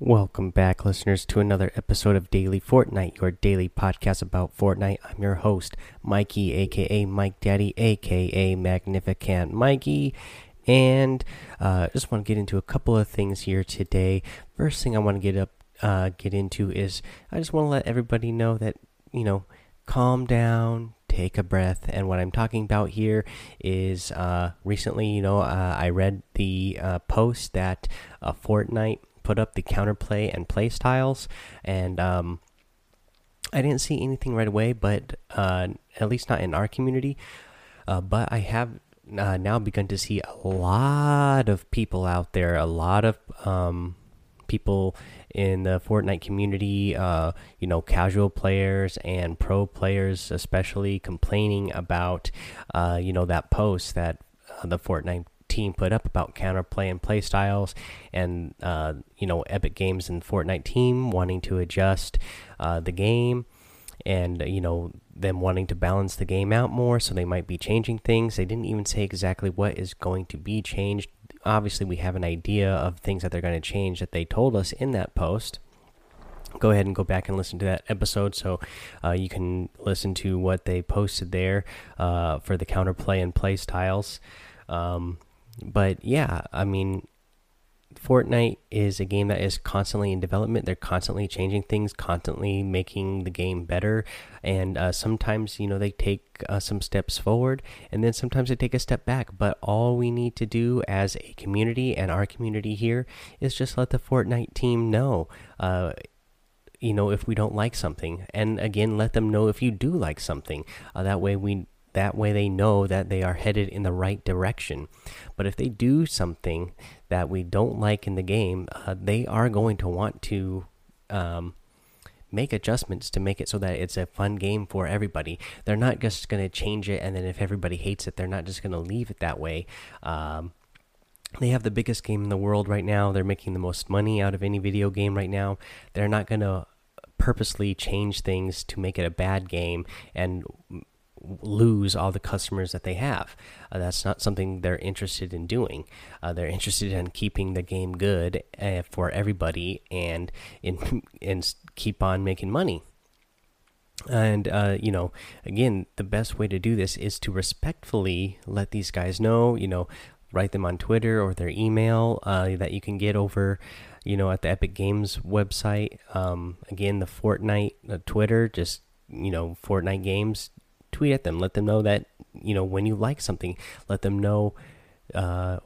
Welcome back, listeners, to another episode of Daily Fortnite, your daily podcast about Fortnite. I'm your host, Mikey, aka Mike Daddy, aka Magnificent Mikey, and uh, just want to get into a couple of things here today. First thing I want to get up, uh, get into is I just want to let everybody know that you know, calm down, take a breath. And what I'm talking about here is uh, recently, you know, uh, I read the uh, post that uh, Fortnite put up the counterplay and play styles, and um, I didn't see anything right away, but uh, at least not in our community. Uh, but I have uh, now begun to see a lot of people out there, a lot of um, people in the Fortnite community, uh, you know, casual players and pro players, especially complaining about, uh, you know, that post that uh, the Fortnite team put up about counterplay and play styles, and uh, you know, Epic Games and Fortnite team wanting to adjust uh, the game, and you know, them wanting to balance the game out more, so they might be changing things. They didn't even say exactly what is going to be changed. Obviously, we have an idea of things that they're going to change that they told us in that post go ahead and go back and listen to that episode so uh, you can listen to what they posted there uh, for the counterplay and play styles um, but yeah, I mean, Fortnite is a game that is constantly in development. They're constantly changing things, constantly making the game better. And uh, sometimes, you know, they take uh, some steps forward and then sometimes they take a step back. But all we need to do as a community and our community here is just let the Fortnite team know. Uh, you know, if we don't like something, and again, let them know if you do like something. Uh, that way, we that way they know that they are headed in the right direction. But if they do something that we don't like in the game, uh, they are going to want to um, make adjustments to make it so that it's a fun game for everybody. They're not just going to change it, and then if everybody hates it, they're not just going to leave it that way. Um, they have the biggest game in the world right now. They're making the most money out of any video game right now. They're not going to purposely change things to make it a bad game and lose all the customers that they have. Uh, that's not something they're interested in doing. Uh, they're interested in keeping the game good uh, for everybody and in and keep on making money. And uh, you know, again, the best way to do this is to respectfully let these guys know. You know, write them on Twitter or their email uh, that you can get over. You know, at the Epic Games website. Um, again, the Fortnite uh, Twitter, just you know, Fortnite Games tweet at them. Let them know that you know when you like something. Let them know uh,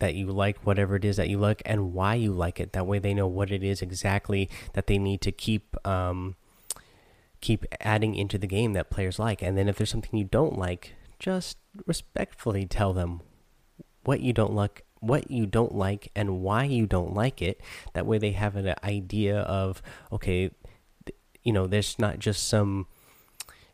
that you like whatever it is that you like and why you like it. That way they know what it is exactly that they need to keep um, keep adding into the game that players like. And then if there's something you don't like, just respectfully tell them what you don't like what you don't like and why you don't like it that way they have an idea of okay you know there's not just some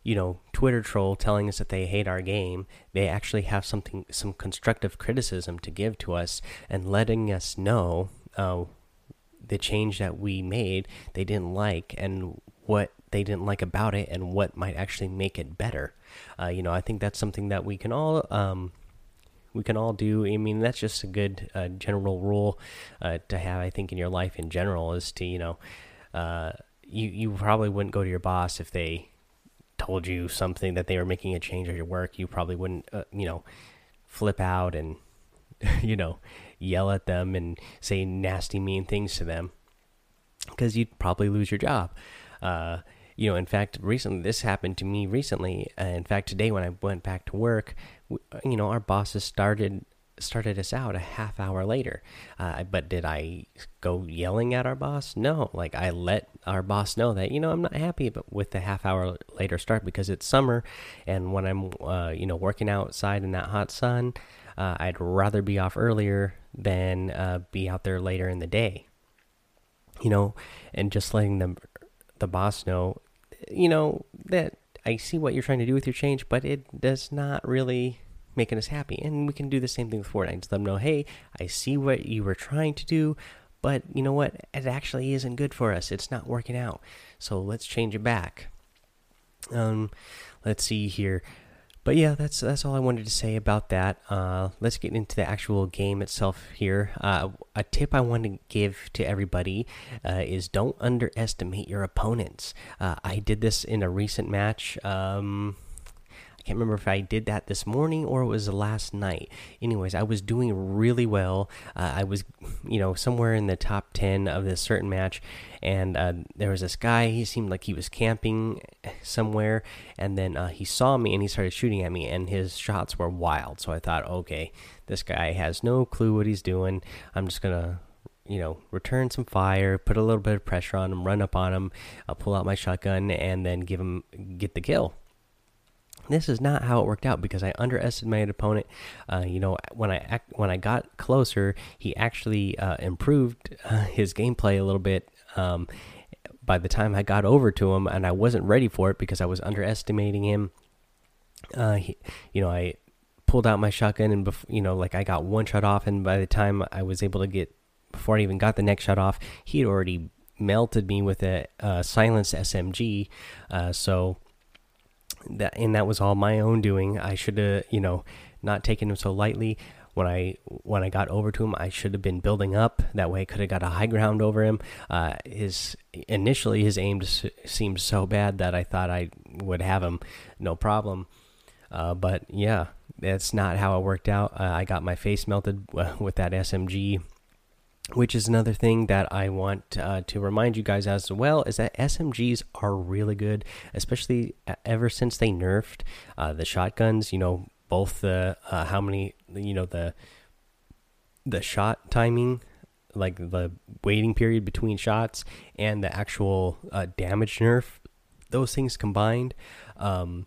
you know Twitter troll telling us that they hate our game. They actually have something, some constructive criticism to give to us and letting us know uh, the change that we made they didn't like and what they didn't like about it and what might actually make it better. Uh, you know, I think that's something that we can all. Um, we can all do. I mean, that's just a good uh, general rule uh, to have. I think in your life in general is to you know, uh, you you probably wouldn't go to your boss if they told you something that they were making a change at your work, you probably wouldn't, uh, you know, flip out and, you know, yell at them and say nasty, mean things to them because you'd probably lose your job. Uh, you know, in fact, recently this happened to me recently. Uh, in fact, today when I went back to work, you know, our bosses started started us out a half hour later. Uh, but did I go yelling at our boss? No. Like I let our boss know that you know I'm not happy with the half hour later start because it's summer, and when I'm uh, you know working outside in that hot sun, uh, I'd rather be off earlier than uh, be out there later in the day. You know, and just letting the the boss know, you know that I see what you're trying to do with your change, but it does not really making us happy. And we can do the same thing with Fortnite. Just let them know, hey, I see what you were trying to do, but you know what? It actually isn't good for us. It's not working out. So let's change it back. Um, let's see here. but yeah, that's that's all I wanted to say about that. Uh, let's get into the actual game itself here. Uh, a tip I want to give to everybody uh, is don't underestimate your opponents. Uh, I did this in a recent match. Um, can't remember if I did that this morning or it was last night. Anyways, I was doing really well. Uh, I was, you know, somewhere in the top 10 of this certain match. And uh, there was this guy, he seemed like he was camping somewhere. And then uh, he saw me and he started shooting at me. And his shots were wild. So I thought, okay, this guy has no clue what he's doing. I'm just going to you know, return some fire, put a little bit of pressure on him, run up on him, I'll pull out my shotgun, and then give him get the kill. This is not how it worked out because I underestimated opponent. Uh, you know, when I when I got closer, he actually uh, improved uh, his gameplay a little bit. Um, by the time I got over to him, and I wasn't ready for it because I was underestimating him. Uh, he, you know, I pulled out my shotgun, and before, you know, like I got one shot off, and by the time I was able to get, before I even got the next shot off, he had already melted me with a silenced SMG. Uh, so that and that was all my own doing. I should have, you know, not taken him so lightly. When I when I got over to him, I should have been building up. That way, I could have got a high ground over him. Uh, his initially his aim seemed so bad that I thought I would have him no problem. Uh, but yeah, that's not how it worked out. Uh, I got my face melted with that SMG which is another thing that I want uh, to remind you guys as well is that SMGs are really good, especially ever since they nerfed uh, the shotguns. You know, both the uh, how many you know the the shot timing, like the waiting period between shots, and the actual uh, damage nerf. Those things combined, um,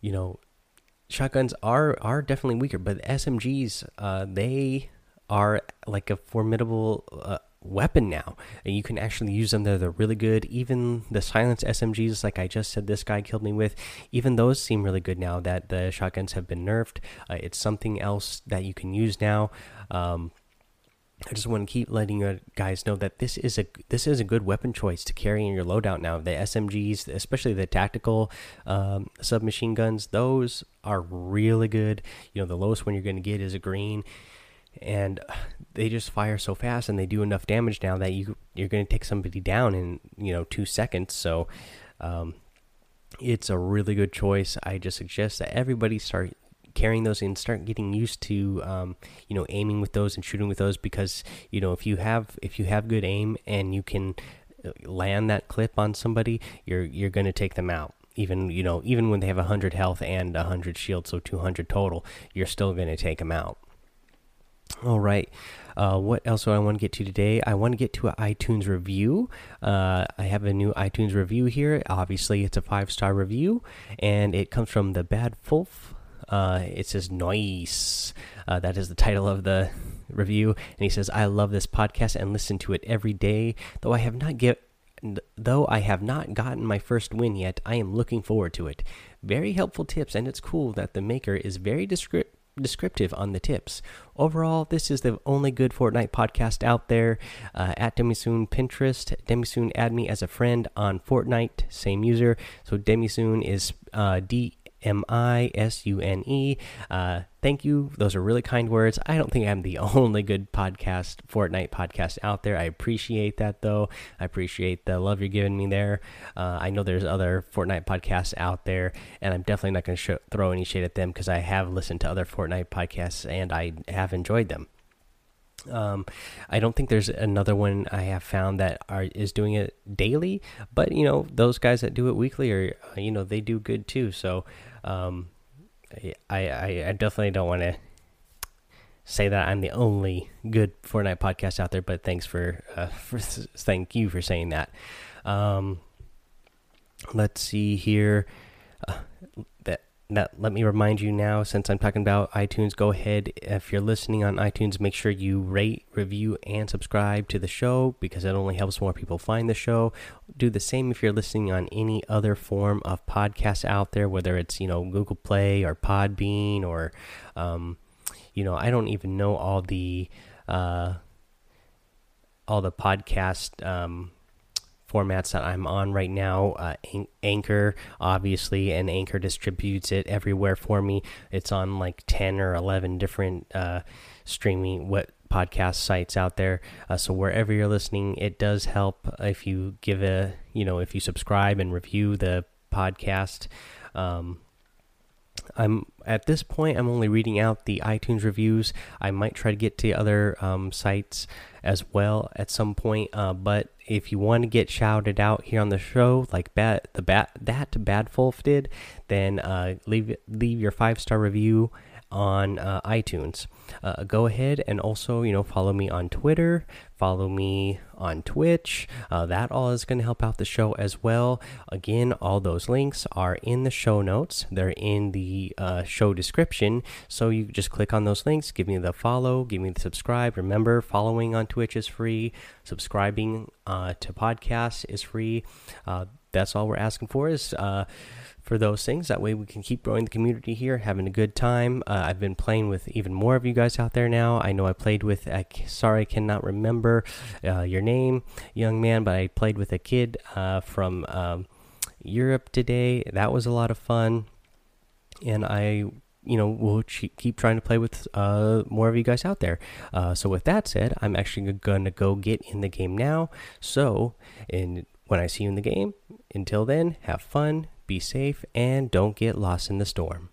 you know, shotguns are are definitely weaker, but SMGs uh, they are like a formidable uh, weapon now. And you can actually use them. They're, they're really good. Even the silence SMGs, like I just said, this guy killed me with, even those seem really good now that the shotguns have been nerfed. Uh, it's something else that you can use now. Um, I just want to keep letting you guys know that this is a this is a good weapon choice to carry in your loadout now. The SMGs, especially the tactical um, submachine guns, those are really good. You know, the lowest one you're going to get is a green and they just fire so fast and they do enough damage now that you you're going to take somebody down in you know two seconds. So um, it's a really good choice. I just suggest that everybody start carrying those and start getting used to um, you know aiming with those and shooting with those because you know if you have if you have good aim and you can uh, land that clip on somebody you're you're going to take them out even you know even when they have 100 health and 100 shield so 200 total you're still going to take them out all right. Uh, what else do I want to get to today? I want to get to an iTunes review. Uh, I have a new iTunes review here. Obviously, it's a five star review, and it comes from the Bad Wolf. Uh, it says "Nice." Uh, that is the title of the review, and he says, "I love this podcast and listen to it every day. Though I have not get, though I have not gotten my first win yet, I am looking forward to it. Very helpful tips, and it's cool that the maker is very descriptive." Descriptive on the tips. Overall, this is the only good Fortnite podcast out there. Uh, at Demisoon Pinterest, Demisoon add me as a friend on Fortnite, same user. So Demisoon is uh, D M I S U N E. Uh, thank you. Those are really kind words. I don't think I'm the only good podcast, Fortnite podcast out there. I appreciate that, though. I appreciate the love you're giving me there. Uh, I know there's other Fortnite podcasts out there, and I'm definitely not going to throw any shade at them because I have listened to other Fortnite podcasts and I have enjoyed them. Um, I don't think there's another one I have found that are is doing it daily, but you know those guys that do it weekly are you know they do good too. So um, I, I I definitely don't want to say that I'm the only good Fortnite podcast out there, but thanks for uh, for thank you for saying that. Um, let's see here. Uh, that that let me remind you now since i'm talking about itunes go ahead. If you're listening on itunes make sure you rate review and subscribe to the show because it only helps more people find the show. Do the same if you're listening on any other form of podcast out there whether it's you know google play or podbean or um, you know i don't even know all the uh, all the podcast um, formats that I'm on right now. Uh, Anchor, obviously, and Anchor distributes it everywhere for me. It's on like 10 or 11 different uh, streaming what podcast sites out there. Uh, so wherever you're listening, it does help if you give a you know if you subscribe and review the podcast. Um, I'm at this point. I'm only reading out the iTunes reviews. I might try to get to other um, sites as well at some point. Uh, but if you want to get shouted out here on the show, like bat the bat that Bad Wolf did, then uh, leave leave your five star review on uh, iTunes. Uh, go ahead and also, you know, follow me on Twitter, follow me on Twitch. Uh, that all is going to help out the show as well. Again, all those links are in the show notes. They're in the uh, show description. So you just click on those links, give me the follow, give me the subscribe. Remember, following on Twitch is free. Subscribing uh, to podcasts is free. Uh, that's all we're asking for is for those things. That way, we can keep growing the community here, having a good time. Uh, I've been playing with even more of you guys out there now. I know I played with. I, sorry, I cannot remember uh, your name, young man, but I played with a kid uh, from um, Europe today. That was a lot of fun, and I. You know, we'll keep trying to play with uh, more of you guys out there. Uh, so, with that said, I'm actually going to go get in the game now. So, and when I see you in the game, until then, have fun, be safe, and don't get lost in the storm.